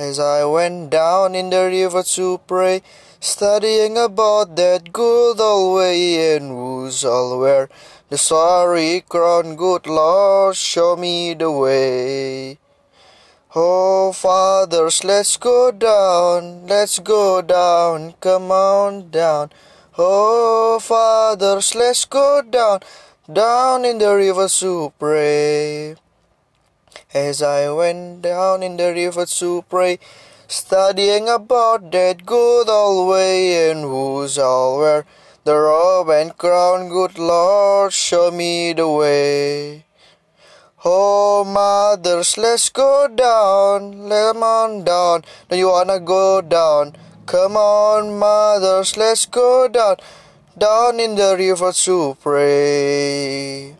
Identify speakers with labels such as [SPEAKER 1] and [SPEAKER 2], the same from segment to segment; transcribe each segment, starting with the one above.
[SPEAKER 1] As I went down in the river to pray, studying about that good old way, and who shall wear the sorry crown? Good Lord, show me the way. Oh, fathers, let's go down, let's go down, come on down. Oh, fathers, let's go down, down in the river to pray. As I went down in the river to pray, studying about that good old way, and who shall wear the robe and crown? Good Lord, show me the way. Oh, mothers, let's go down, come on down. Do you wanna go down? Come on, mothers, let's go down, down in the river to pray.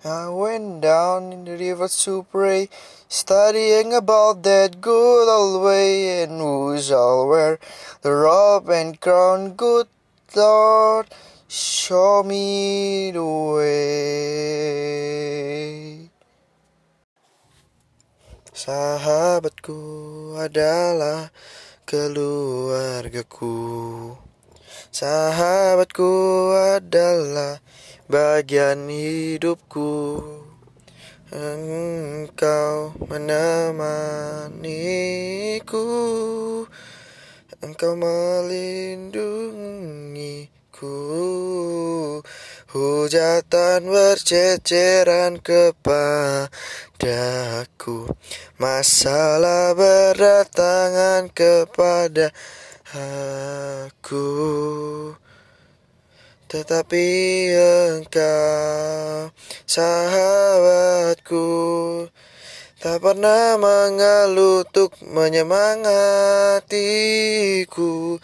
[SPEAKER 1] I went down in the river to pray, studying about that good old way, and who's all wear the robe and crown? Good Lord, show me the way. Sahabatku adalah keluargaku. Sahabatku adalah bagian hidupku. Engkau menemaniku, engkau melindungiku. Hujatan berceceran kepadaku, masalah berdatangan kepada aku. Tetapi engkau sahabatku Tak pernah mengelutuk menyemangatiku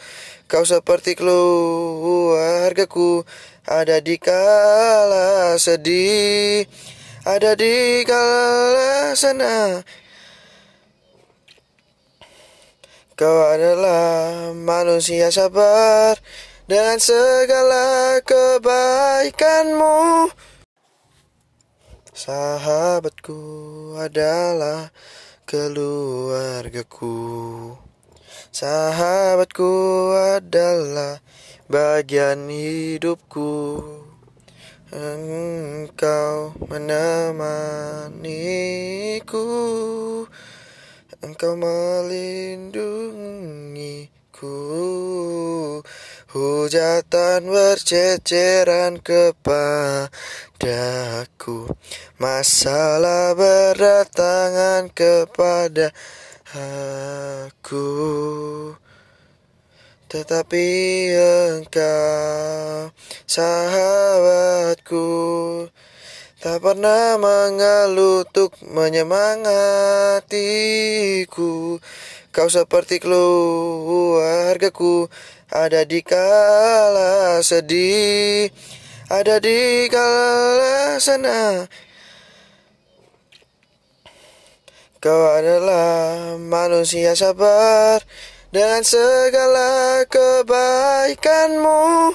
[SPEAKER 1] Kau seperti keluargaku Ada di kala sedih Ada di kala senang Kau adalah manusia sabar dengan segala kebaikanmu. Sahabatku adalah keluargaku. Sahabatku adalah bagian hidupku. Engkau menemaniku. Engkau melindungiku. Hujatan berceceran kepadaku Masalah berdatangan kepada aku Tetapi engkau sahabatku Tak pernah mengelutuk menyemangatiku. Kau seperti keluargaku Ada di kala sedih Ada di kala senang. Kau adalah manusia sabar dengan segala kebaikanmu